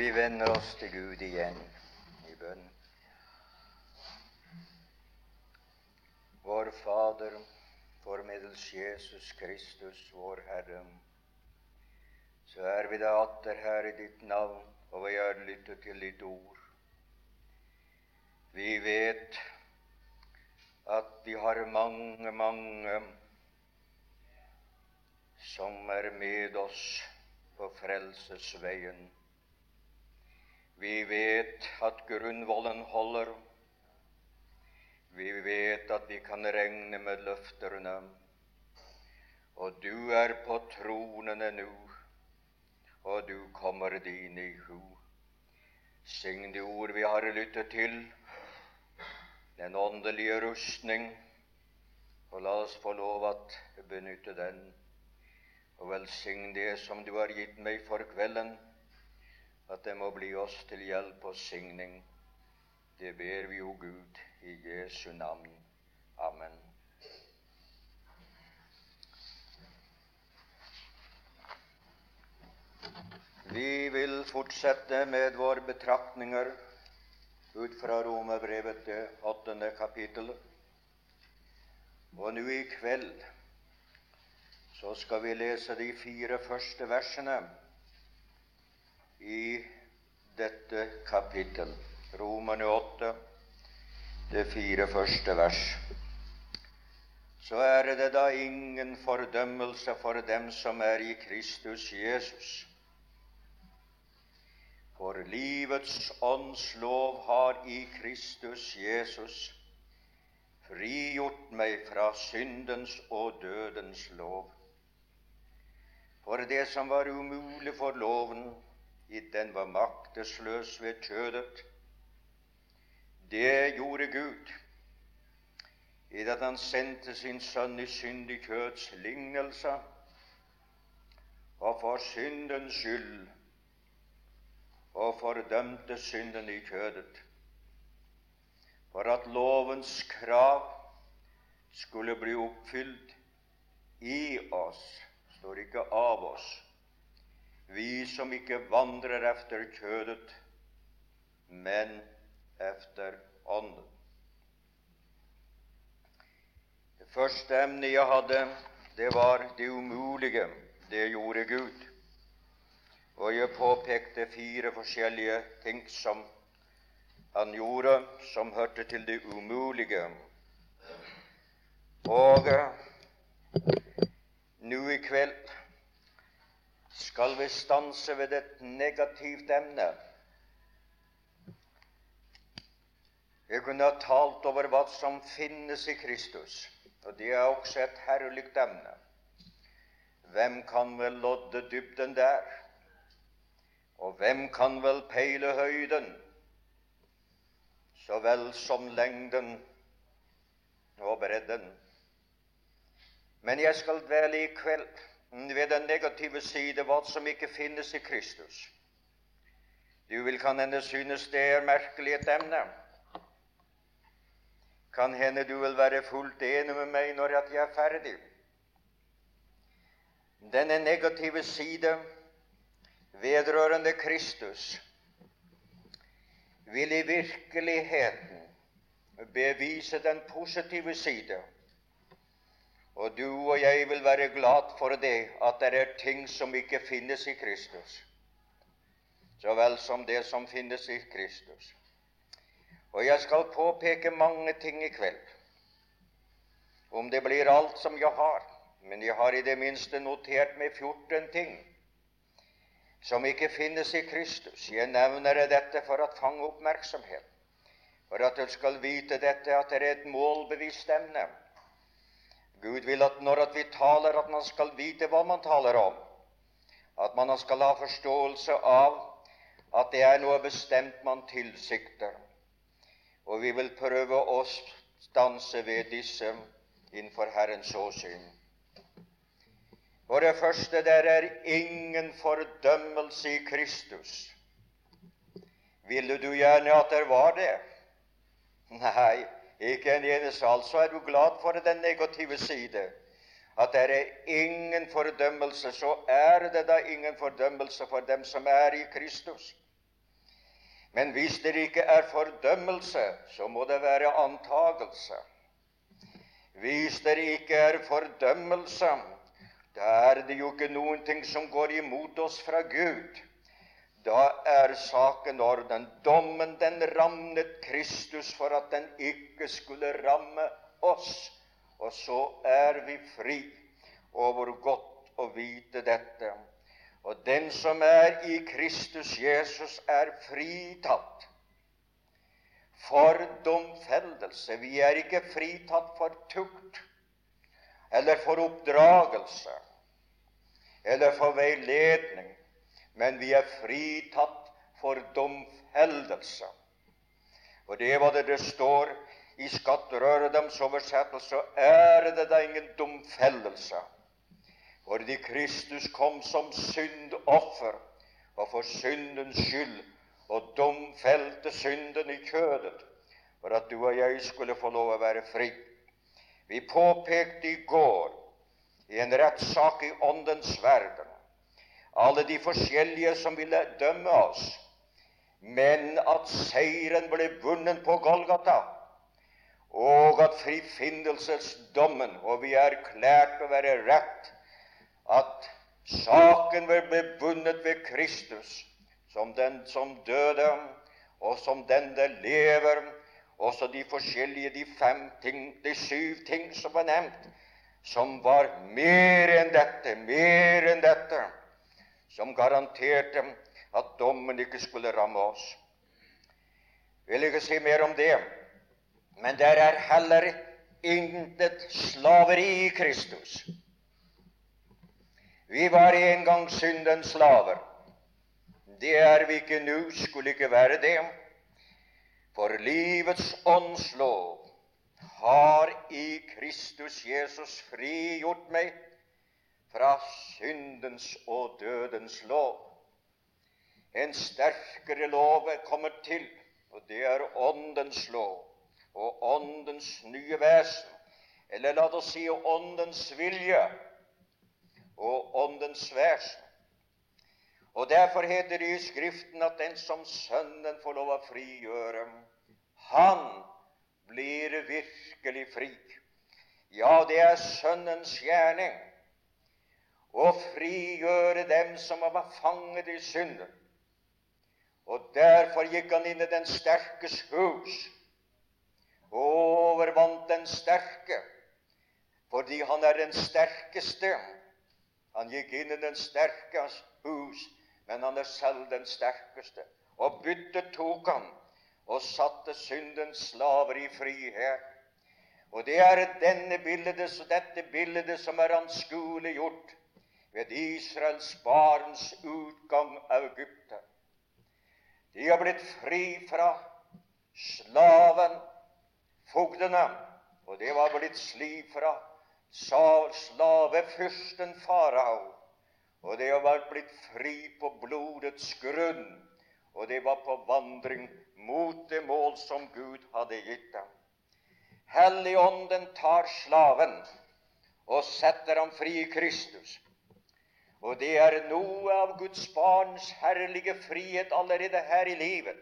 Vi vender oss til Gud igjen i bønn. Vår Fader, formedels Jesus Kristus, vår Herre, så er vi da atter her i ditt navn, og vi har lyttet til ditt ord. Vi vet at vi har mange, mange som er med oss på frelsesveien. Vi vet at grunnvollen holder. Vi vet at vi kan regne med løfterne. Og du er på tronene nå, og du kommer din i hu. Syng de ord vi har lyttet til, den åndelige rustning, og la oss få lov at benytte den og velsign det som du har gitt meg for kvelden, at det må bli oss til hjelp og signing. Det ber vi jo Gud i Jesu navn. Amen. Vi vil fortsette med våre betraktninger ut fra Romerbrevet, det åttende kapittelet. Og nå i kveld så skal vi lese de fire første versene i dette kapittel. Romerne 8, det fire første vers. Så er det da ingen fordømmelse for dem som er i Kristus Jesus. For livets ånds lov har i Kristus Jesus frigjort meg fra syndens og dødens lov. For det som var umulig for loven, i den var maktesløs ved kjødet, det gjorde Gud i det han sendte sin sønn i syndig kjøds lignelse, og for syndens skyld, og fordømte synden i kjødet, for at lovens krav skulle bli oppfylt i oss står ikke av oss, vi som ikke vandrer efter kjødet, men efter Ånden. Det første emnet jeg hadde, det var det umulige. Det gjorde Gud. Og jeg påpekte fire forskjellige ting som han gjorde, som hørte til det umulige. Og nå i kveld skal vi stanse ved et negativt emne. Jeg kunne ha talt over hva som finnes i Kristus, og det er også et herlig emne. Hvem kan vel lodde dybden der? Og hvem kan vel peile høyden, så vel som lengden og bredden? Men jeg skal dvele i kveld ved den negative side hva som ikke finnes i Kristus. Du vil kan hende synes det er merkelig et emne. Kan hende du vil være fullt enig med meg når jeg er ferdig. Denne negative side vedrørende Kristus vil i virkeligheten bevise den positive side og du og jeg vil være glad for det, at det er ting som ikke finnes i Kristus, så vel som det som finnes i Kristus. Og jeg skal påpeke mange ting i kveld. Om det blir alt som jeg har, men jeg har i det minste notert meg 14 ting som ikke finnes i Kristus. Jeg nevner dette for å fange oppmerksomhet, for at du skal vite dette, at det er et målbevisst emne Gud vil at når at vi taler, at man skal vite hva man taler om. At man skal ha forståelse av at det er noe bestemt man tilsikter. Og vi vil prøve å stanse ved disse innenfor Herrens åsyn. For det første, der er ingen fordømmelse i Kristus. Ville du gjerne at det var det? Nei, ikke en eneste. Altså er du glad for den negative side. At det er ingen fordømmelse, så er det da ingen fordømmelse for dem som er i Kristus. Men hvis det ikke er fordømmelse, så må det være antagelse. Hvis det ikke er fordømmelse, da er det jo ikke noen ting som går imot oss fra Gud. Da er saken orden. Dommen den rammet Kristus for at den ikke skulle ramme oss. Og så er vi fri. Og hvor godt å vite dette. Og den som er i Kristus Jesus, er fritatt for domfellelse. Vi er ikke fritatt for tukt eller for oppdragelse eller for veiledning, men vi er fritatt for domfellelse. Og det hva det, det står i Skatterøredems oversettelse, er det da ingen domfellelse fordi Kristus kom som syndoffer og for syndens skyld og domfelte synden i kjødet for at du og jeg skulle få lov å være fri. Vi påpekte i går i en rettssak i Åndens verden alle de forskjellige som ville dømme oss, men at seieren ble vunnet på Golgata, og at frifinnelsesdommen, og vi er erklært å være rett at saken ble vunnet ved Kristus, som den som døde, og som den det lever, også de forskjellige, de fem ting, de syv ting som var nevnt, som var mer enn dette, mer enn dette, som garanterte at dommen ikke skulle ramme oss. Jeg vil ikke si mer om det, men der er heller intet slaveri i Kristus. Vi var en gang syndens slaver. Det er vi ikke nå, skulle ikke være det. For livets åndslov har i Kristus Jesus frigjort meg fra syndens og dødens lov. En sterkere lov er kommet til, og det er Åndens lov og Åndens nye vesen, eller la oss si Åndens vilje og Åndens vesen. Og Derfor heter det i Skriften at den som Sønnen får lov å frigjøre, han blir virkelig fri. Ja, det er Sønnens gjerning å frigjøre dem som var fanget i synden. Og derfor gikk han inn i den sterkes hus og overvant den sterke, fordi han er den sterkeste. Han gikk inn i den sterkes hus, men han er selv den sterkeste. Og byttet tok han og satte syndens slaver i frihet. Og det er denne bildet, dette bildet som er anskueliggjort ved Israels barns utgang av Egypten. De har blitt fri fra slaven, fogdene, og det var blitt sli fra slavefyrsten farao, og de var blitt fri på blodets grunn, og de var på vandring mot det mål som Gud hadde gitt dem. Helligånden tar slaven og setter ham fri i Kristus. Og det er noe av Guds barns herlige frihet allerede her i livet.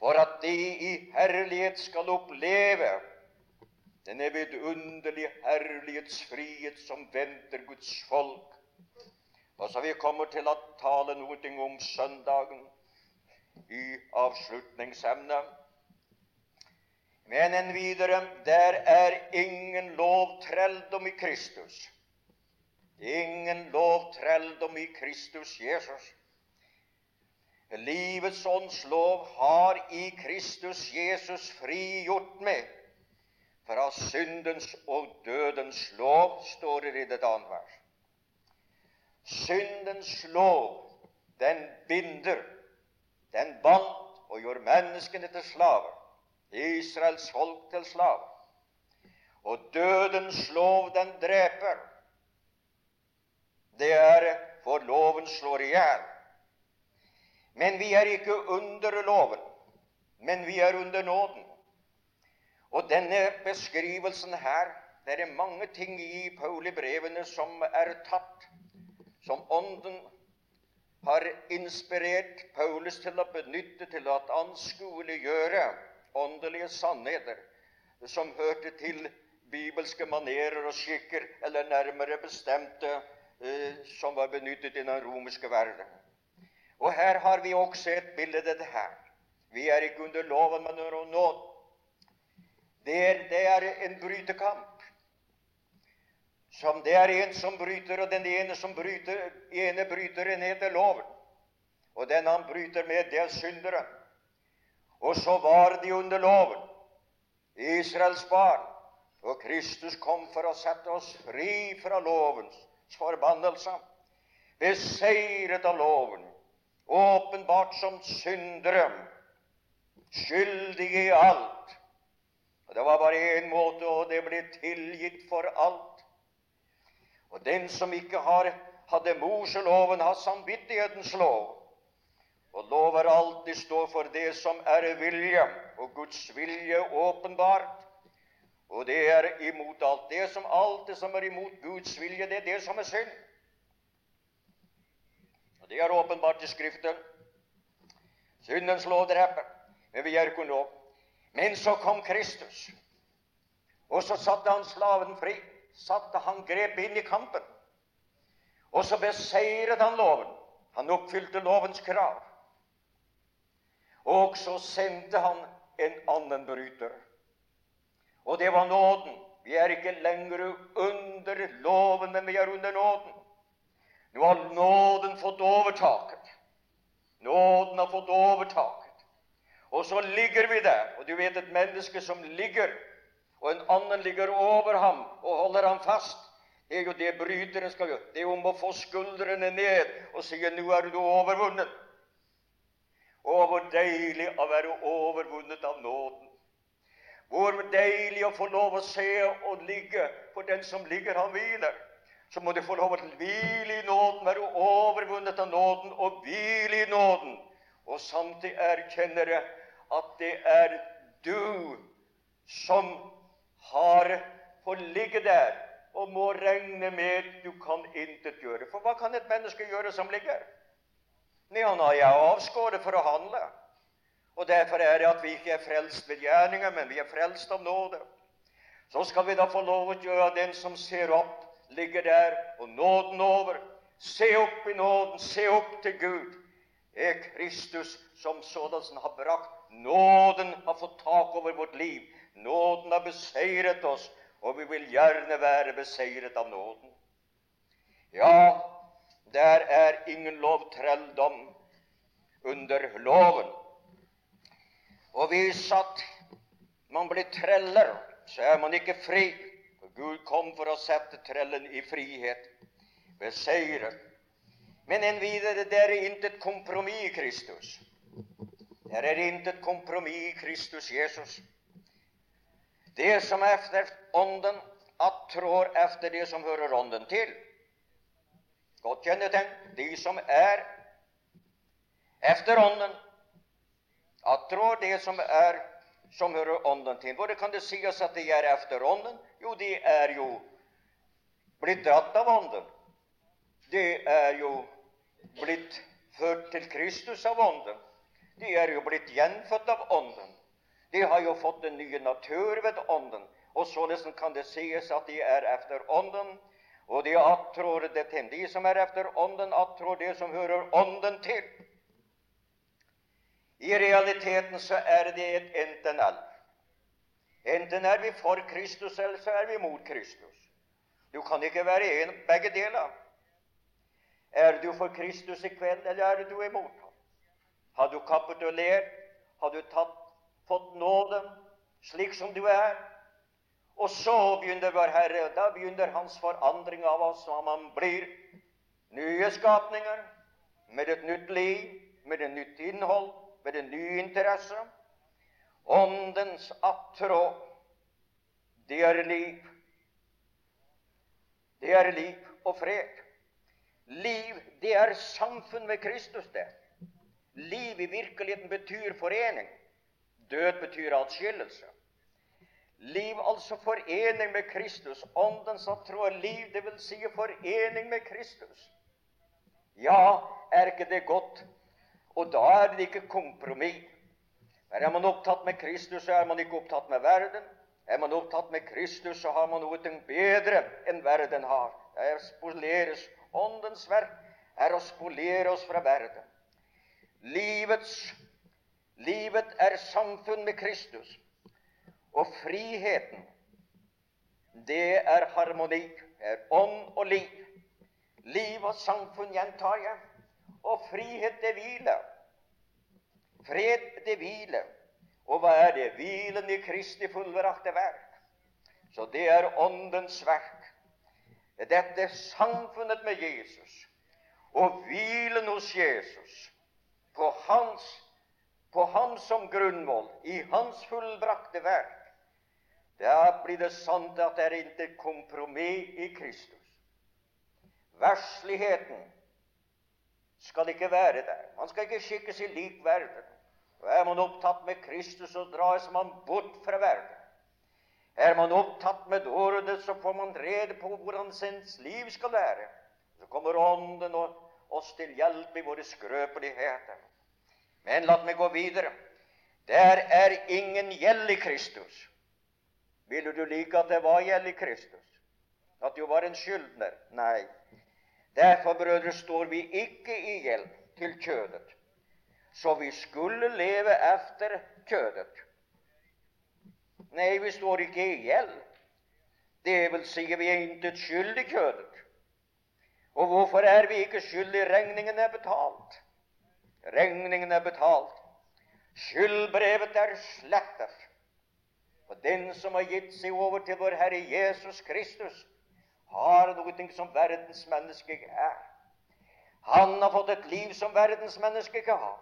For at de i herlighet skal oppleve denne vidunderlige herlighetsfrihet som venter Guds folk. Og så vi kommer til å tale noe om søndagen i avslutningsemnet. Men en videre der er ingen lovtrelldom i Kristus. Ingen lovtrelldom i Kristus Jesus. Livets ånds lov har i Kristus Jesus frigjort meg fra syndens og dødens lov, står det i det annet vers. Syndens lov, den binder, den bandt og gjorde menneskene til slaver, Israels folk til slaver. Og dødens lov, den dreper. Det er for loven slår i hjel. Men vi er ikke under loven, men vi er under nåden. Og denne beskrivelsen her Det er mange ting i Pauli-brevene som er tatt, som Ånden har inspirert Paulus til å benytte til at han skulle gjøre åndelige sannheter som hørte til bibelske manerer og skikker, eller nærmere bestemte som var benyttet i den romerske verden. Og her har vi også et bilde av det her. Vi er ikke under loven, men under nåden. Det er, det er en brytekamp. Som det er en som bryter, og den ene som bryter, ene bryteren heter loven. Og den han bryter med, det er synderen. Og så var de under loven, Israels barn. Og Kristus kom for å sette oss fri fra lovens forbannelse. Beseiret av loven, åpenbart som syndere, skyldige i alt. Og Det var bare én måte, og det ble tilgitt for alt. Og den som ikke har, hadde Moseloven, har samvittighetens lov. Og lover alltid stå for det som er vilje, og Guds vilje åpenbart. Og det er imot alt. Det som alltid som er imot Guds vilje, det er det som er synd. Og Det er åpenbart i Skriften. Syndens lov dreper, men vi gjør ikke lov. Men så kom Kristus, og så satte han slaven fri satte han grep inn i kampen. Og så beseiret han loven. Han oppfylte lovens krav. Og så sendte han en annen bryter. Og det var nåden. Vi er ikke lenger under loven, men vi er under nåden. Nå har nåden fått overtaket. Nåden har fått overtaket. Og så ligger vi der. Og du vet et menneske som ligger og en annen ligger over ham og holder ham fast. Det er jo det bryteren skal gjøre. Det er om å få skuldrene ned og si 'Nå er du overvunnet'. Å, hvor deilig å være overvunnet av nåden. Hvor deilig å få lov å se og ligge, for den som ligger, han hviler. Så må du få lov til å hvile i nåden, være overvunnet av nåden og hvile i nåden. Og samtidig erkjenne at det er du som har fått ligge der og må regne med du kan intet gjøre. For hva kan et menneske gjøre som ligger? Nei, han har jeg avskåret for å handle. Og Derfor er det at vi ikke er frelst ved gjerninger, men vi er frelst av nåde. Så skal vi da få lov å gjøre den som ser opp, ligger der, og nåden over. Se opp i nåden, se opp til Gud. Er Kristus som sådan har brakt nåden, har fått tak over vårt liv. Nåden har beseiret oss, og vi vil gjerne være beseiret av nåden. Ja, der er ingen lovtrelldom under loven. Og hvis at man blir treller, så er man ikke fri. For Gud kom for å sette trellen i frihet, beseire. Men en videre, det er intet kompromiss i Kristus. Det er intet kompromiss i Kristus Jesus. Det som er efter Ånden, at trår efter det som hører Ånden til. Godt kjennetegn. De som er efter Ånden, attrår det som er som hører Ånden til. Hvordan kan det sies at de er efter Ånden? Jo, de er jo blitt dratt av Ånden. De er jo blitt ført til Kristus av Ånden. De er jo blitt gjenfødt av Ånden. De har jo fått den nye natur ved Ånden. Og således kan det sies at de er efter Ånden, og de attrår det til. De som er efter Ånden, attrår det som hører Ånden til. I realiteten så er det et enten-eller. Enten er vi for Kristus, eller så er vi mot Kristus. Du kan ikke være en, begge deler. Er du for Kristus i kveld, eller er du imot ham? Har du kapitulert? Har du tatt fått nåden slik som du er. Og så begynner vår Herre, da begynner Hans forandring av oss, hva man blir nye skapninger med et nytt liv, med et nytt innhold, med en ny interesse. Åndens attrå, det er liv. Det er liv og fred. Liv, det er samfunn med Kristus, det. Liv i virkeligheten betyr forening. Død betyr atskillelse. Liv, altså forening med Kristus. Åndens er liv, vil si forening med Kristus. Ja, er ikke det godt. Og da er det ikke kompromiss. Men er man opptatt med Kristus, så er man ikke opptatt med verden. Er man opptatt med Kristus, så har man noe bedre enn verden har. Det er spoleres. Åndens verk er å spolere oss fra verden. Livets, livet er samfunn med Kristus. Og friheten, det er harmoni, er ånd og liv. Liv og samfunn, gjentar jeg. Og frihet, til hvile. Fred, til hvile. Og hva er det? Hvilen i Kristi fullbrakte verk. Så det er Åndens verk. Dette samfunnet med Jesus og hvilen hos Jesus på hans, på ham som grunnvoll, i hans fullbrakte verk, da blir det sant at det er intet kompromiss i Kristus. Versligheten skal ikke være der. Man skal ikke skikkes i lik verden. Og Er man opptatt med Kristus, så dras man bort fra verden. Er man opptatt med ordet, så får man rede på hvordan ens liv skal være. Så kommer Ånden og oss til hjelp i våre skrøpeligheter. Men la meg gå videre. Der er ingen gjeld i Kristus. Ville du like at det var gjeld i Kristus? At du var en skyldner? Nei. Derfor, brødre, står vi ikke i gjeld til kjødet, så vi skulle leve efter kjødet. Nei, vi står ikke i gjeld. Det vil si, vi er intet skyld i kjødet. Og hvorfor er vi ikke skyldige? Regningen er betalt. Regningen er betalt. Skyldbrevet er slettet. Og den som har gitt seg over til vår Herre Jesus Kristus, har noe som verdensmenneske er. Han har fått et liv som verdensmenneske ikke har.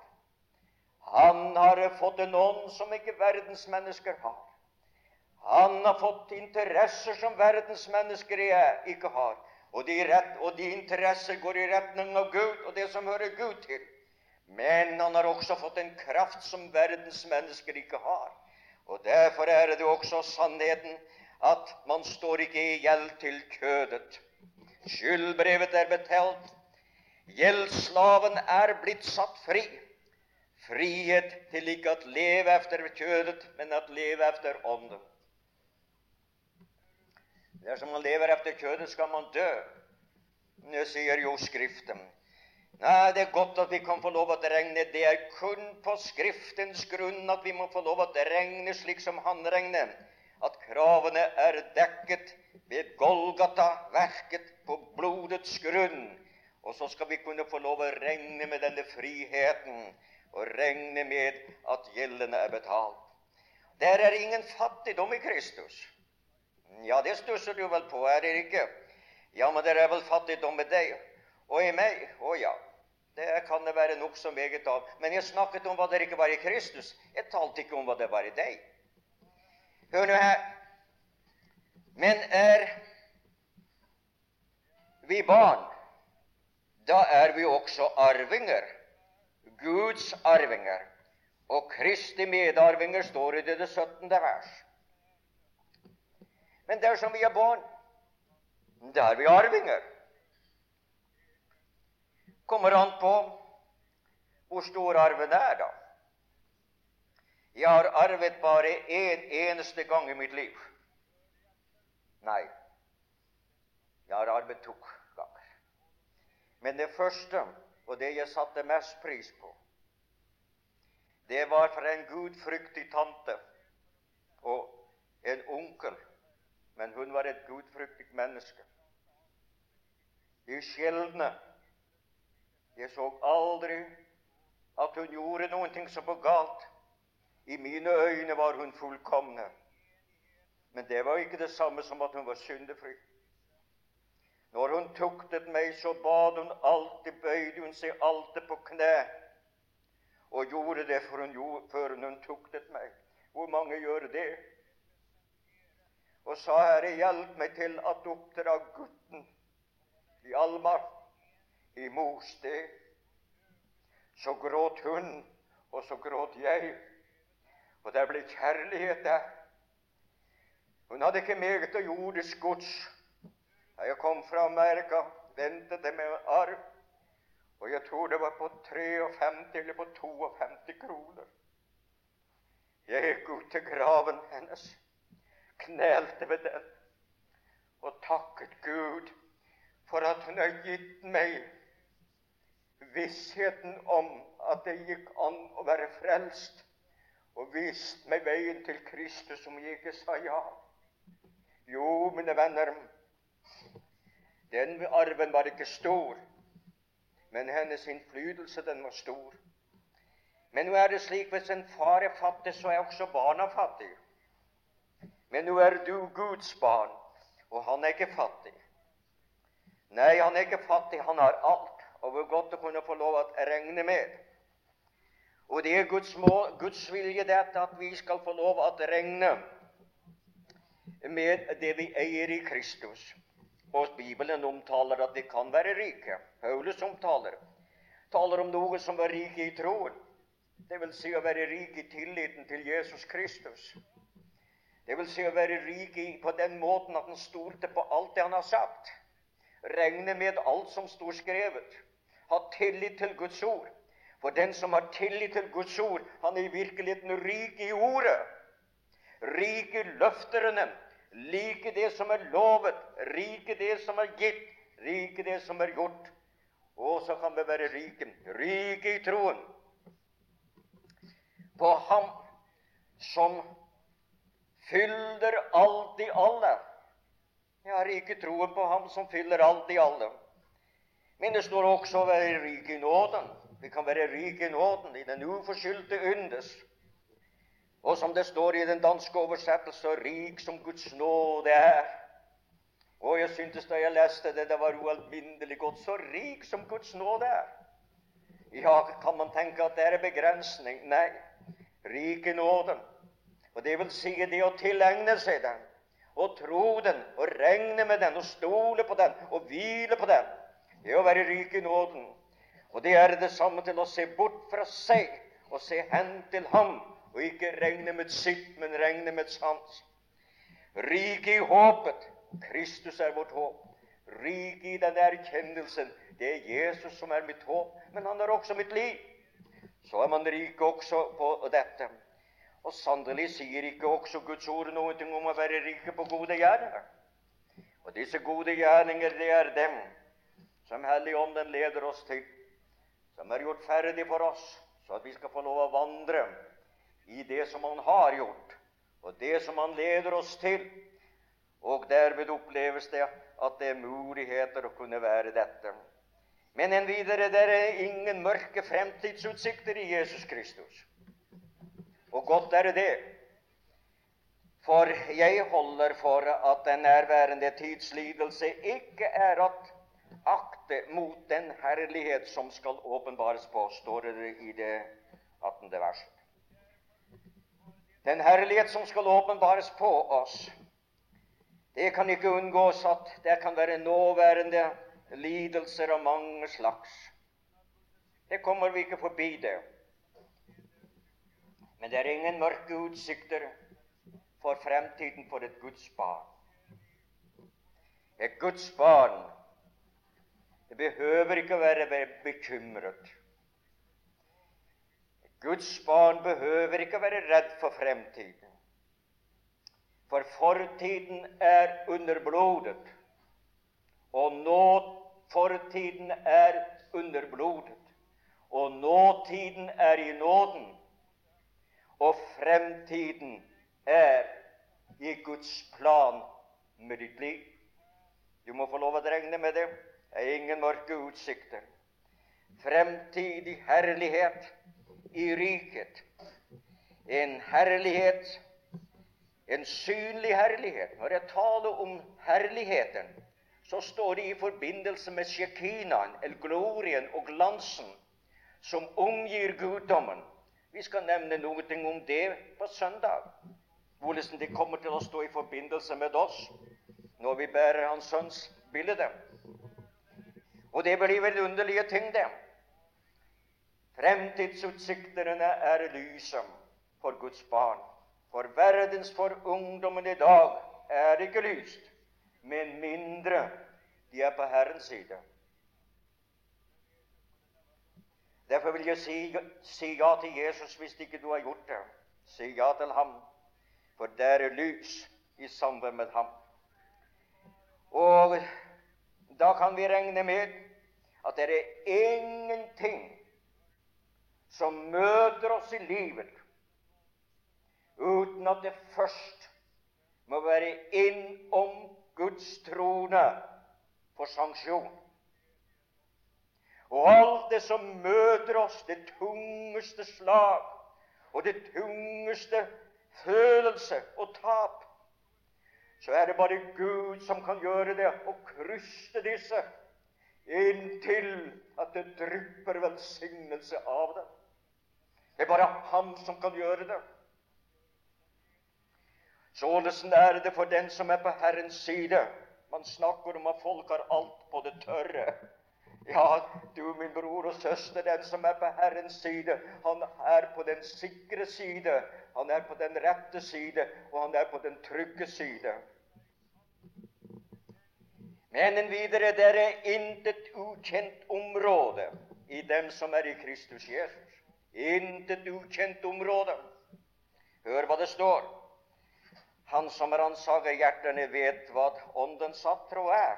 Han har fått en ånd som ikke verdensmennesker har. Han har fått interesser som verdensmennesker ikke har. Og de, rett, og de interesser går i retning av Gud og det som hører Gud til. Men han har også fått en kraft som verdensmennesker ikke har. Og Derfor er det også sannheten at man står ikke i gjeld til kjødet. Skyldbrevet er betalt. Gjeldsslaven er blitt satt fri. Frihet til ikke å leve efter kjødet, men at leve efter ånden. Dersom man lever efter kjødet, skal man dø. Det sier jo Skriften. Nei, Det er godt at vi kan få lov å regne. Det er kun på Skriftens grunn at vi må få lov å regne slik som han regner at kravene er dekket ved Golgata-verket på blodets grunn. Og så skal vi kunne få lov å regne med denne friheten og regne med at gjeldene er betalt. Der er ingen fattigdom i Kristus. Ja, det stusser du vel på, er det ikke? Ja, men det er vel fattigdom med deg og i meg. Å ja, det kan det være nokså meget av. Men jeg snakket om hva det ikke var i Kristus. Jeg talte ikke om hva det var i deg. Hør nå her. Men er vi barn, da er vi også arvinger. Guds arvinger. Og Kristi medarvinger står i det, det 17. vers. Men dersom vi er barn, da er vi arvinger. Kommer an på hvor stor arven er, da. Jeg har arvet bare én en eneste gang i mitt liv. Nei, jeg har arvet to ganger. Men det første, og det jeg satte mest pris på, det var fra en gudfryktig tante og en onkel. Men hun var et gudfryktig menneske. De sjeldne Jeg så aldri at hun gjorde noe som var galt. I mine øyne var hun fullkomne. Men det var ikke det samme som at hun var syndefri. Når hun tuktet meg, så bad hun alltid, bøyde hun seg alltid på kne og gjorde det for hun, før hun tuktet meg. Hvor mange gjør det? Og sa, Herre, hjelp meg til at oppdra gutten i Almar, i mors sted. Så gråt hun, og så gråt jeg. Og der ble kjærlighet der. Hun hadde ikke meget av jordisk gods. Da jeg kom fra Amerika, ventet det med arv. Og jeg tror det var på 53 eller på 52 kroner. Jeg gikk ut til graven hennes, knelte ved den og takket Gud for at hun har gitt meg vissheten om at det gikk an å være frelst, og vist meg veien til Kristus om jeg ikke sa ja. Jo, mine venner, den arven var ikke stor, men hennes innflytelse, den var stor. Men nå er det slik hvis en far er fattig, så er også barna fattige. Men nå er du Guds barn, og han er ikke fattig. Nei, han er ikke fattig, han har alt. Og hvor godt å kunne få lov å regne med. Og det er Guds, mål, Guds vilje dette at vi skal få lov at regne med det vi eier i Kristus. Og Bibelen omtaler at vi kan være rike. Paulus omtaler taler om noe som var rike i troen. Det vil si å være rik i tilliten til Jesus Kristus. Det vil si å være rik i, på den måten at han stolte på alt det han har sagt. Regne med alt som står skrevet. Ha tillit til Guds ord. For den som har tillit til Guds ord, han er i virkeligheten rik i ordet. Rik i løfterne, like det som er lovet, rik i det som er gitt, rik i det som er gjort. Og så kan vi være rike, rike i troen på Ham som fyller alt i alle. Jeg har ikke troen på Ham som fyller alt i alle. Men det står også å være rik i nåden. Vi kan være rik i nåden, i den uforskyldte yndes. Og som det står i den danske oversettelse, rik som Guds nåde er. Og jeg syntes da jeg leste det, det var ualminnelig godt. Så rik som Guds nåde er. Ja, kan man tenke at det er en begrensning? Nei. Rik i nåden. Og det vil si det å tilegne seg den, og tro den, og regne med den, og stole på den, og hvile på den. Det å være rik i nåden. Og det er det samme til å se bort fra seg og se hen til ham og ikke regne med sitt, men regne med sans. Rik i håpet. Kristus er vårt håp. Rik i den erkjennelsen. Det er Jesus som er mitt håp, men han er også mitt liv. Så er man rik også på dette. Og sannelig sier ikke også Guds ord noe om å være rike på gode gjerninger. Og disse gode gjerninger, det er dem som Helligånden leder oss til, som er gjort ferdig for oss, så at vi skal få lov å vandre i det som Han har gjort, og det som Han leder oss til. Og derved oppleves det at det er muligheter å kunne være dette. Men en videre det er ingen mørke fremtidsutsikter i Jesus Kristus. Og godt er det. For jeg holder for at den nærværende tidslidelse ikke er at akte mot den herlighet som skal åpenbares på, står det i det 18. verset. Den herlighet som skal åpenbares på oss, det kan ikke unngås at det kan være nåværende lidelser av mange slags. Det kommer vi ikke forbi, det. Men det er ingen mørke utsikter for fremtiden for et Guds barn. Et Guds barn det behøver ikke å være bekymret. Guds barn behøver ikke være redd for fremtiden. For fortiden er under blodet, og nå fortiden er underblodet, og nåtiden er i nåden, og fremtiden er i Guds plan med ditt liv. Du må få lov å regne med det. Det er ingen mørke utsikter. Fremtidig herlighet i riket. En herlighet, en synlig herlighet. Når jeg taler om herligheten, så står det i forbindelse med shekinaen, eller glorien og glansen, som omgir guddommen. Vi skal nevne noe om det på søndag. Hvordan det kommer til å stå i forbindelse med oss når vi bærer Hans Sønns bilde. Og det blir vel underlige ting, det. Fremtidsutsiktene er lyset for Guds barn. For verdens, for ungdommen i dag, er ikke lyst, men mindre de er på Herrens side. Derfor vil jeg si, si ja til Jesus hvis ikke du har gjort det. Si ja til ham, for der er lys i samvær med ham. Og da kan vi regne med at det er ingenting som møter oss i livet uten at det først må være innom Guds trone for sanksjon. Og alt det som møter oss, det tungeste slag og det tungeste følelse og tap, så er det bare Gud som kan gjøre det og kryste disse inntil at det drypper velsignelse av det. Det er bare Han som kan gjøre det. Således er det for den som er på Herrens side. Man snakker om at folk har alt på det tørre. Ja, du, min bror og søster, den som er på Herrens side, han er på den sikre side. Han er på den rette side, og han er på den trygge side. Men videre, det er intet ukjent område i dem som er i Kristus Jesus. Intet ukjent område. Hør hva det står. Han som ransaker hjertene, vet hva Åndens satro er.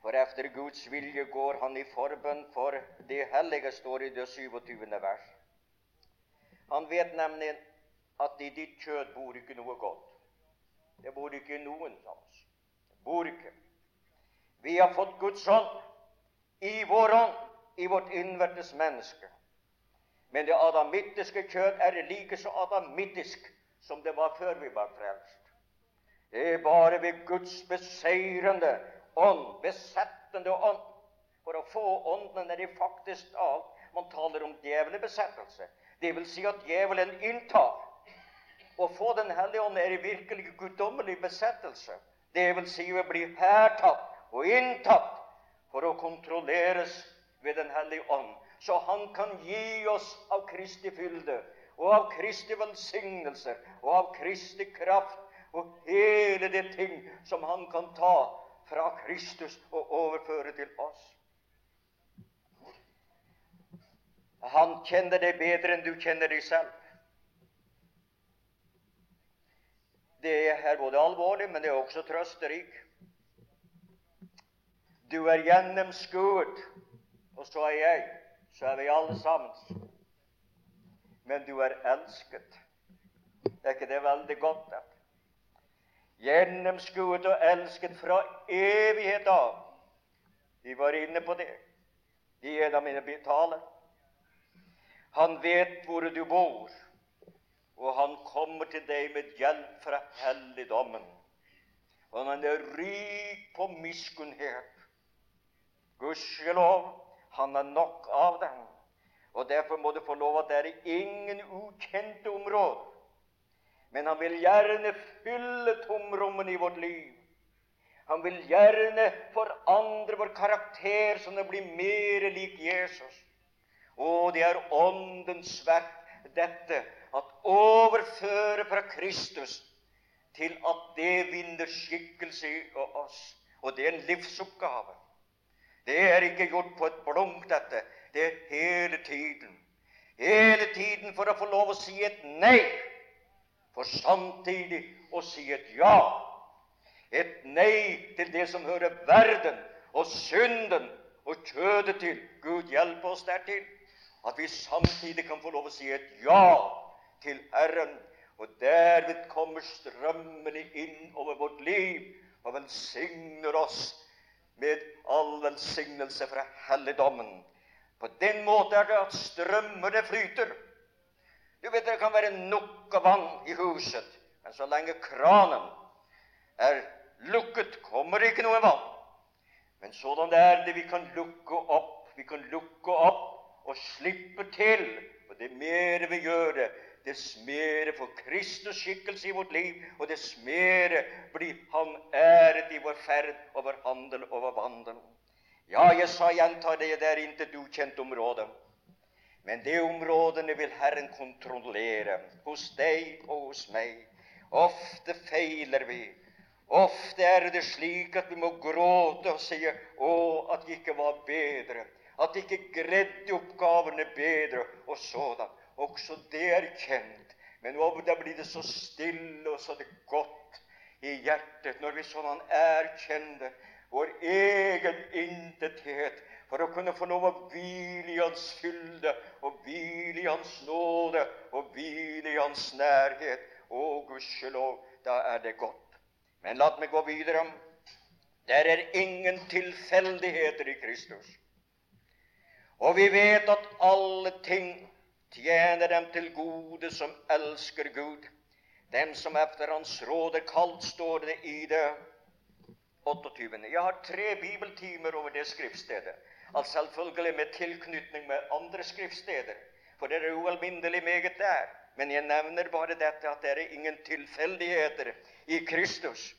For efter Guds vilje går han i forbønn for det hellige, står i det 27. vers. Han vet nemlig at i ditt kjød bor ikke noe godt. Det bor ikke noen av oss. Det bor ikke. Vi har fått Guds ånd i vår ånd, i vårt innvertes menneske. Men det adamittiske kjød er like så adamittisk som det var før vi var frelst. Det er bare ved Guds beseirende ånd, besettende ånd. For å få ånden er det faktisk alt. Man taler om djevelbesettelse. Det vil si at djevelen inntar. Å få Den hellige ånd er i virkelig guddommelig besettelse. Det vil si å bli hærtatt og inntatt for å kontrolleres ved Den hellige ånd. Så han kan gi oss av Kristi fylde og av Kristi velsignelser og av Kristi kraft og hele det ting som han kan ta fra Kristus og overføre til oss. Han kjenner deg bedre enn du kjenner deg selv. Det er både alvorlig, men det er også trøsterik. Du er gjennomskuet, og så er jeg. Så er vi alle sammen men du er elsket. Er ikke det veldig godt? Da? Gjennomskuet og elsket fra evighet av. Vi var inne på det i en av mine taler. Han vet hvor du bor, og han kommer til deg med hjelp fra helligdommen. Og han er rik på miskunnhet. Gudskjelov, han har nok av den. Og Derfor må du få lov at det er ingen ukjente områder. Men han vil gjerne fylle tomrommene i vårt liv. Han vil gjerne forandre vår karakter så den blir mer lik Jesus. Og det er Åndens verk, dette at overføre fra Kristus til at det vinner skikkelse i oss. Og det er en livsoppgave. Det er ikke gjort på et blunk, dette det er hele tiden. Hele tiden for å få lov å si et nei, for samtidig å si et ja. Et nei til det som hører verden og synden og kjødet til. Gud hjelpe oss dertil. At vi samtidig kan få lov å si et ja til Herren. Og derved kommer strømmene inn over vårt liv og velsigner oss med all velsignelse fra helligdommen. På den måten er det at strømmene flyter. Du vet Det kan være nok av vann i huset, men så lenge kranen er lukket, kommer det ikke noe vann. Men sådan er det vi kan lukke opp. Vi kan lukke opp og slippe til. Og det mer vi gjør det, dess mer får Kristus skikkelse i vårt liv, og dess mer blir Han æret i vår ferd over handel og over vandel. Ja, jeg sa gjentar det, det er intet ukjent område. Men de områdene vil Herren kontrollere hos deg og hos meg. Ofte feiler vi. Ofte er det slik at vi må gråte og si 'Å, at det ikke var bedre'. at de ikke greide oppgavene bedre og sådan. Også det er kjent. Men da blir det så stille og så det godt i hjertet når vi sånn erkjenner vår egen intethet for å kunne få lov å hvile i Hans fylde og hvile i Hans nåde og hvile i Hans nærhet. Å, gudskjelov, da er det godt. Men la meg gå videre. Der er ingen tilfeldigheter i Kristus. Og vi vet at alle ting tjener dem til gode som elsker Gud. Dem som etter Hans råd er kalt, står det i det 28. Jeg har tre bibeltimer over det skriftstedet. Altså selvfølgelig med tilknytning med andre skriftsteder, for det er ualminnelig meget der. Men jeg nevner bare dette at det er ingen tilfeldigheter i Kristus.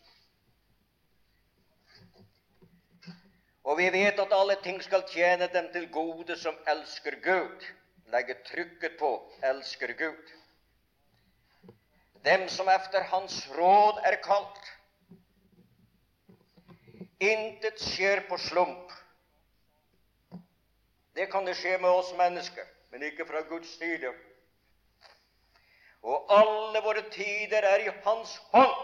Og vi vet at alle ting skal tjene dem til gode som elsker Gud. Legger trykket på 'elsker Gud'. Dem som efter Hans råd er kalt. Intet skjer på slump. Det kan det skje med oss mennesker, men ikke fra Guds side. Og alle våre tider er i Hans hånd.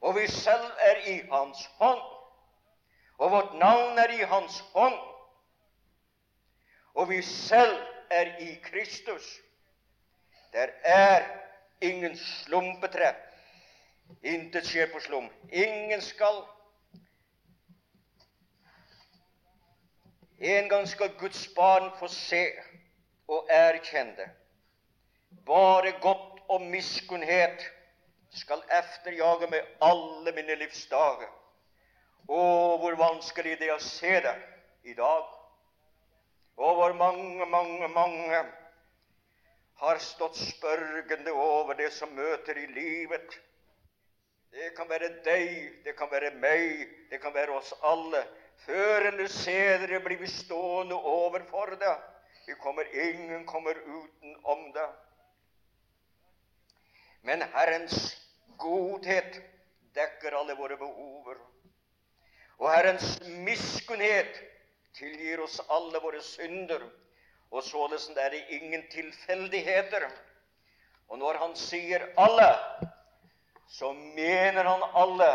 Og vi selv er i Hans hånd og vårt navn er i Hans hånd. Og vi selv er i Kristus. Der er ingen slumpetre. Intet skjer på slum. Ingen skal En gang skal Guds barn få se og erkjenne. Bare godt og miskunnhet skal efterjage med alle mine livsdager. Å, hvor vanskelig det er å se det i dag. Og hvor mange, mange, mange har stått spørgende over det som møter i livet. Det kan være deg, det kan være meg, det kan være oss alle. Før eller senere blir vi stående overfor det. Vi kommer, ingen kommer utenom det. Men Herrens godhet dekker alle våre behover. Og Herrens miskunnhet tilgir oss alle våre synder. Og således er det ingen tilfeldigheter. Og når han sier 'alle', så mener han alle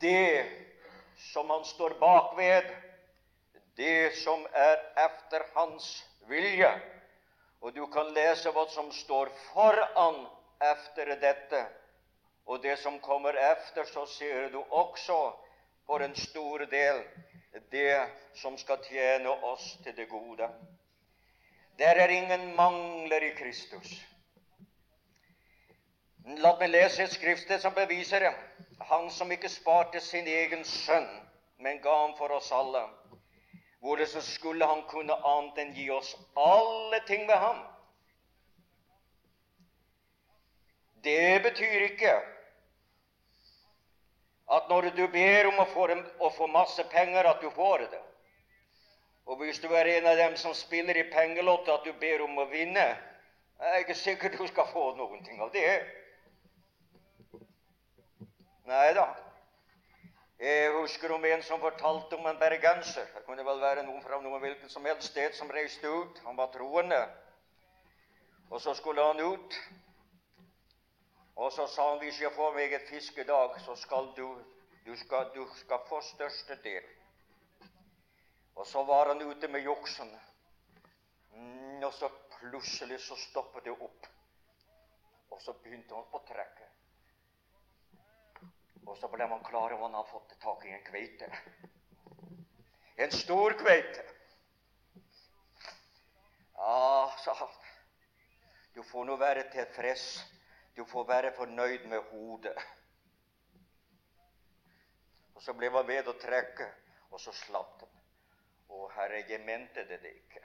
det som han står bak ved, det som er efter hans vilje. Og du kan lese hva som står foran efter dette. Og det som kommer efter, så ser du også for en stor del det som skal tjene oss til det gode. Der er ingen mangler i Kristus. La meg lese et skriftsted som beviser det. Han som ikke sparte sin egen sønn, men ga ham for oss alle. Hvordan skulle han kunne annet enn gi oss alle ting ved ham? Det betyr ikke at når du ber om å få, å få masse penger, at du får det. Og hvis du er en av dem som spiller i pengelotto, at du ber om å vinne, er jeg ikke sikkert du skal få noen ting av det. Nei da. Jeg husker om en som fortalte om en bergenser. Det kunne vel være noen fra noen hvilket som helst sted som reiste ut. Han var troende. Og så skulle han ut. Og så sa han hvis jeg får meg et fiskedag, så skal du, du, skal, du skal få største del. Og så var han ute med juksen. Mm, og så plutselig så stoppet det opp. Og så begynte han å trekke. Og så ble man klar over han hadde fått tak i en kveite. En stor kveite. Ja, sa han. Du får nå være tilfreds du får være fornøyd med hodet. Og så ble han ved å trekke, og så slapp han. Å, Herre, jeg mente det ikke.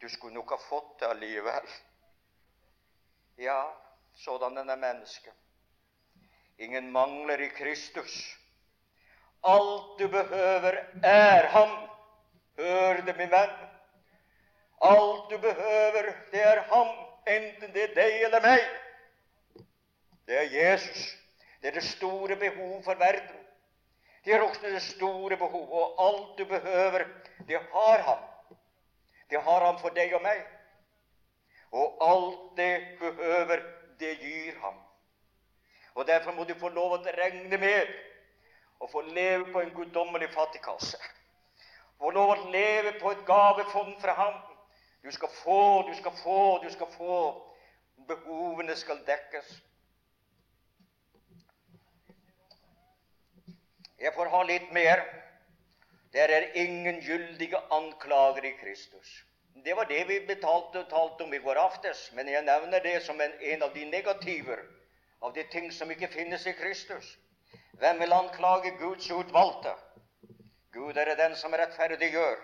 Du skulle nok ha fått det allikevel. Ja, sådan er mennesket. Ingen mangler i Kristus. Alt du behøver, er Ham. Hør det, min venn. Alt du behøver, det er Ham enten det er deg eller meg. Det er Jesus. Det er det store behovet for verden. Det er også det store behovet, Og alt du behøver, det har han. Det har han for deg og meg. Og alt det behøver, det gir ham. Og Derfor må du få lov å regne med å få leve på en guddommelig fattigkasse. Få lov å leve på et gavefond fra ham. Du skal få, du skal få, du skal få. Behovene skal dekkes. Jeg får ha litt mer. Der er ingen gyldige anklager i Kristus. Det var det vi betalte talte om i går aftes, men jeg nevner det som en, en av de negativer av de ting som ikke finnes i Kristus. Hvem vil anklage Guds utvalgte? Gud er den som rettferdiggjør.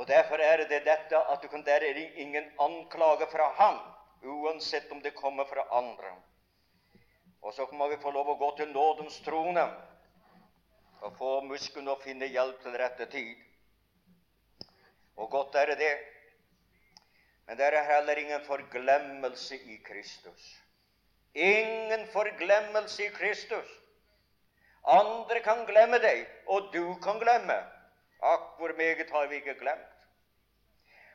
Og Derfor er det dette at du kan, der er ingen anklage fra ham, uansett om det kommer fra andre. Og så må vi få lov å gå til nådens trone og få musken å finne hjelp til rette tid. Og godt er det. Men det er heller ingen forglemmelse i Kristus. Ingen forglemmelse i Kristus. Andre kan glemme deg, og du kan glemme. Akk, hvor meget har vi ikke glemt.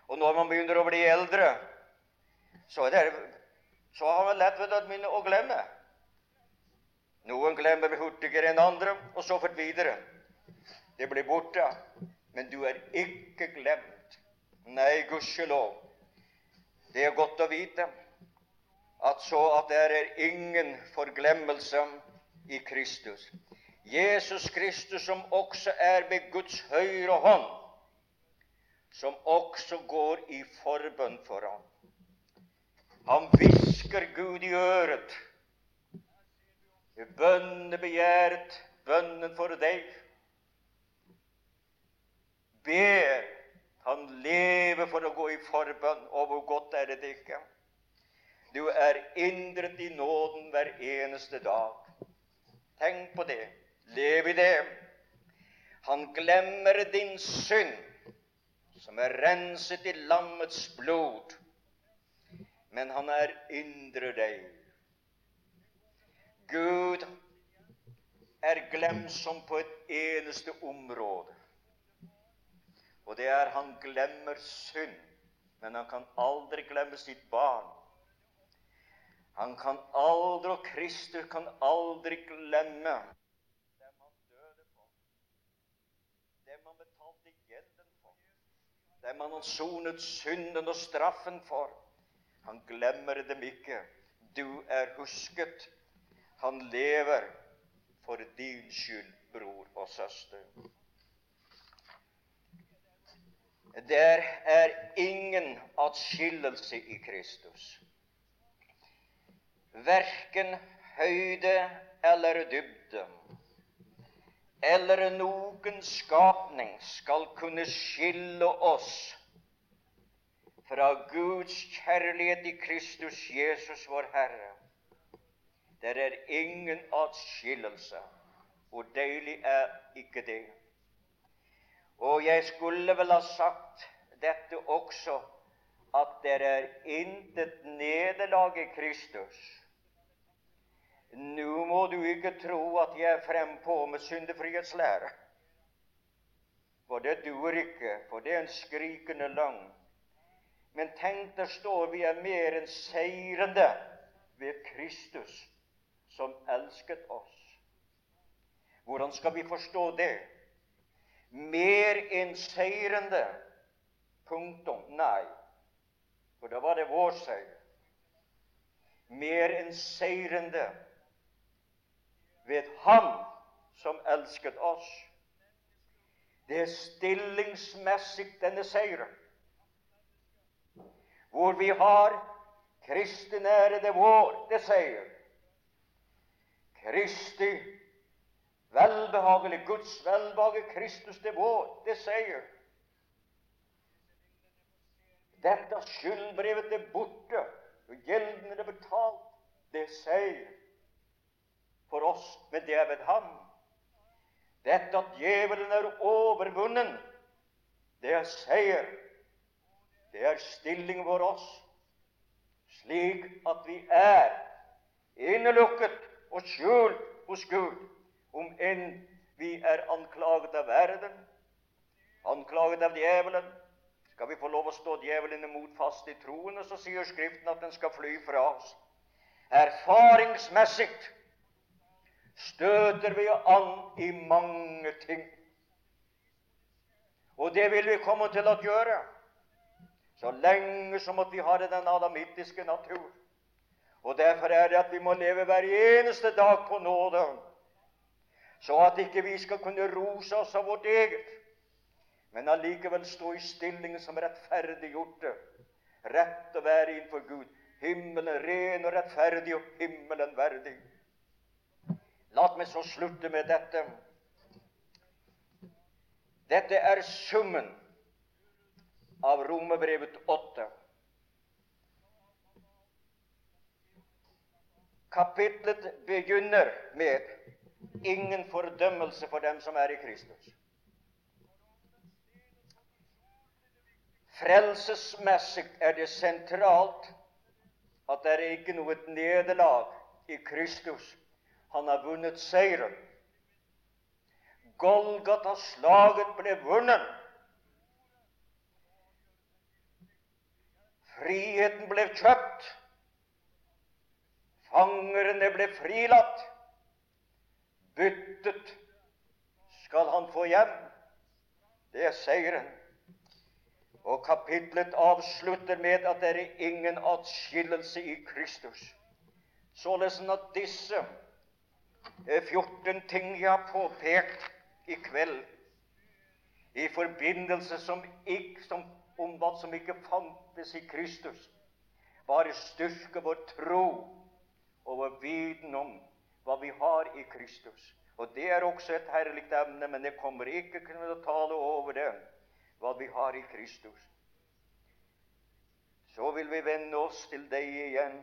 Og når man begynner å bli eldre, så, det, så har man lett ved å glemme. Noen glemmer hurtigere enn andre, og så fort videre. Det blir borte. Men du er ikke glemt. Nei, gudskjelov. Det er godt å vite at så at det er ingen forglemmelse i Kristus. Jesus Kristus, som også er ved Guds høyre hånd, som også går i forbønn for ham. Han hvisker Gud i øret bønnebegjæret, bønnen for deg. Ber han leve for å gå i forbønn, og hvor godt er det ikke? Du er indret i nåden hver eneste dag. Tenk på det. Lev i det. Han glemmer din synd, som er renset i lammets blod, men han er indre deg Gud er glemsom på et eneste område. Og det er han glemmer synd, men han kan aldri glemme sitt barn. Han kan aldri, og Kristus kan aldri glemme dem han døde for, dem han betalte gjelden for, dem han har sonet synden og straffen for. Han glemmer dem ikke. Du er husket han lever for din skyld, bror og søster. Der er ingen atskillelse i Kristus. Verken høyde eller dybde eller noen skapning skal kunne skille oss fra Guds kjærlighet i Kristus Jesus, vår Herre. Det er ingen atskillelse. Hvor deilig er ikke det? Og jeg skulle vel ha sagt dette også, at det er intet nederlag i Kristus. Nå må du ikke tro at jeg er frempå med syndefrihetslære. For det duer ikke, for det er en skrikende løgn. Men tenk, der står vi er mer enn seirende ved Kristus som elsket oss. Hvordan skal vi forstå det? Mer enn seirende. Punktum. Nei, for da var det vår seier. Mer enn seirende ved Han som elsket oss. Det er stillingsmessig denne seieren. Hvor vi har Kristi nære det vår, det seier. Kristi velbehagelig, Guds velbehag, Kristus det vår, det sier. Dette skyldbrevet er borte, og gjelden er betalt. Det sier for oss, men det er ved ham. Dette at djevelen er overvunnen, det er seier. Det er stilling for oss, slik at vi er innelukket og skjult hos Gud. om enn vi er anklaget av verden, anklaget av djevelen, skal vi få lov å stå djevelen imot fast i troen, og så sier Skriften at den skal fly fra oss. Erfaringsmessig støter vi an i mange ting. Og det vil vi komme til å gjøre så lenge som at vi har den adamittiske natur. Og Derfor er det at vi må leve hver eneste dag på nåde, så at ikke vi skal kunne rose oss av vårt eget, men allikevel stå i stilling som rettferdiggjorte, rett å være innenfor Gud, himmelen ren og rettferdig og himmelen verdig. La meg så slutte med dette. Dette er summen av Romerbrevet 8. Kapitlet begynner med 'ingen fordømmelse for dem som er i Kristus'. Frelsesmessig er det sentralt at det er ikke noe nederlag i Kristus. Han har vunnet seieren. Golgata-slaget ble vunnet. Friheten ble kjøpt. Fangerne ble frilatt. Byttet skal han få hjem. Det er seieren. Og kapitlet avslutter med at det er ingen atskillelse i Kristus. Således at disse 14 ting jeg har påpekt i kveld, i forbindelse som ikke, som, om hva som ikke fantes i Kristus, bare styrker vår tro og vår viten om hva vi har i Kristus. Og Det er også et herlig emne, men jeg kommer ikke til å tale over det, hva vi har i Kristus. Så vil vi vende oss til deg igjen,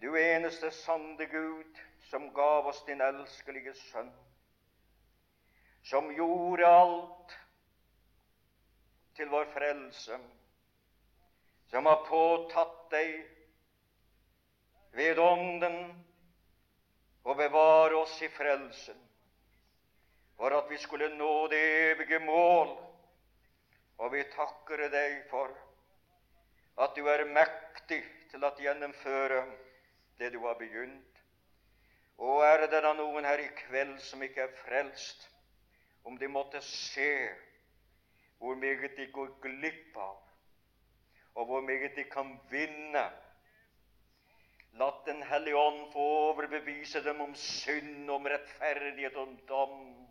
du eneste sanne Gud, som gav oss din elskelige Sønn, som gjorde alt til vår frelse, som har påtatt deg ved Ånden å bevare oss i frelsen, for at vi skulle nå det evige mål. Og vi takker deg for at du er mektig til å gjennomføre det du har begynt. Og er det da noen her i kveld som ikke er frelst, om de måtte se hvor meget de går glipp av, og hvor meget de kan vinne La Den hellige ånd få overbevise dem om synd, om rettferdighet om dom,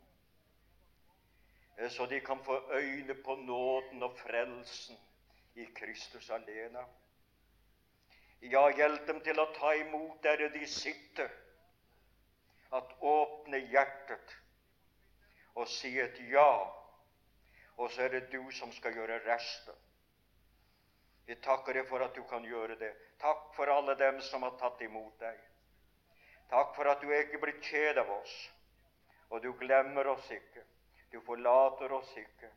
så de kan få øyne på nåden og frelsen i Kristus alene. Ja, hjelp dem til å ta imot der de sitter, at åpne hjertet og si et ja, og så er det du som skal gjøre resten. Vi takker deg for at du kan gjøre det. Takk for alle dem som har tatt imot deg. Takk for at du ikke blir kjed av oss, og du glemmer oss ikke. Du forlater oss ikke.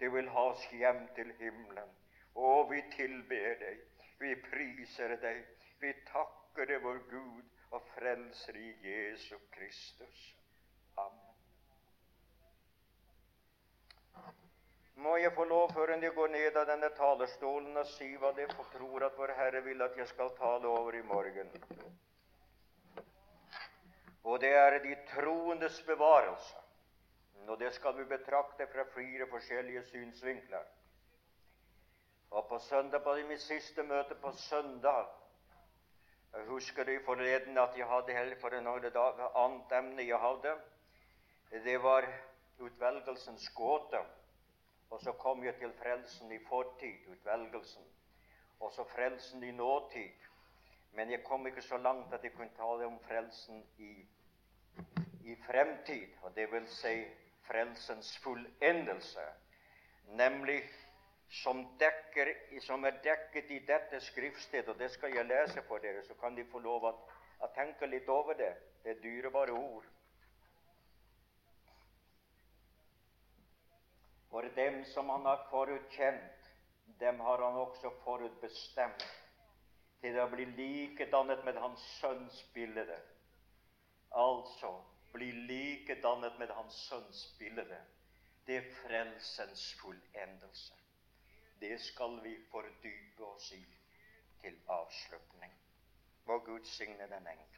Du vil ha oss hjem til himmelen. Og vi tilber deg. Vi priser deg. Vi takker deg, vår Gud og Frelser i Jesu Kristus. Amen. må jeg få lov, før jeg går ned av denne talerstolen, og si hva de tror at Vår Herre vil at jeg skal tale over i morgen. Og det er de troendes bevarelse. Og det skal vi betrakte fra fire forskjellige synsvinkler. Og på søndag, på mitt siste møte på søndag Jeg husker det forleden at jeg hadde for en dag, annet emne jeg hadde. Det var utvelgelsens gåte. Og så kom jeg til frelsen i fortid, utvelgelsen, og så frelsen i nåtid. Men jeg kom ikke så langt at jeg kunne tale om frelsen i, i fremtid, og det vil si frelsens fullendelse, nemlig som, dekker, som er dekket i dette skriftsted, og det skal jeg lese for dere, så kan de få lov å, å tenke litt over det. Det er dyrebare ord. For dem som han har forutkjent, dem har han også forutbestemt til å bli likedannet med Hans Sønns bilde, Altså bli likedannet med Hans Sønns bilde. Det er frelsens fullendelse. Det skal vi fordype oss i til avslutning. Må Gud signe den enkelte.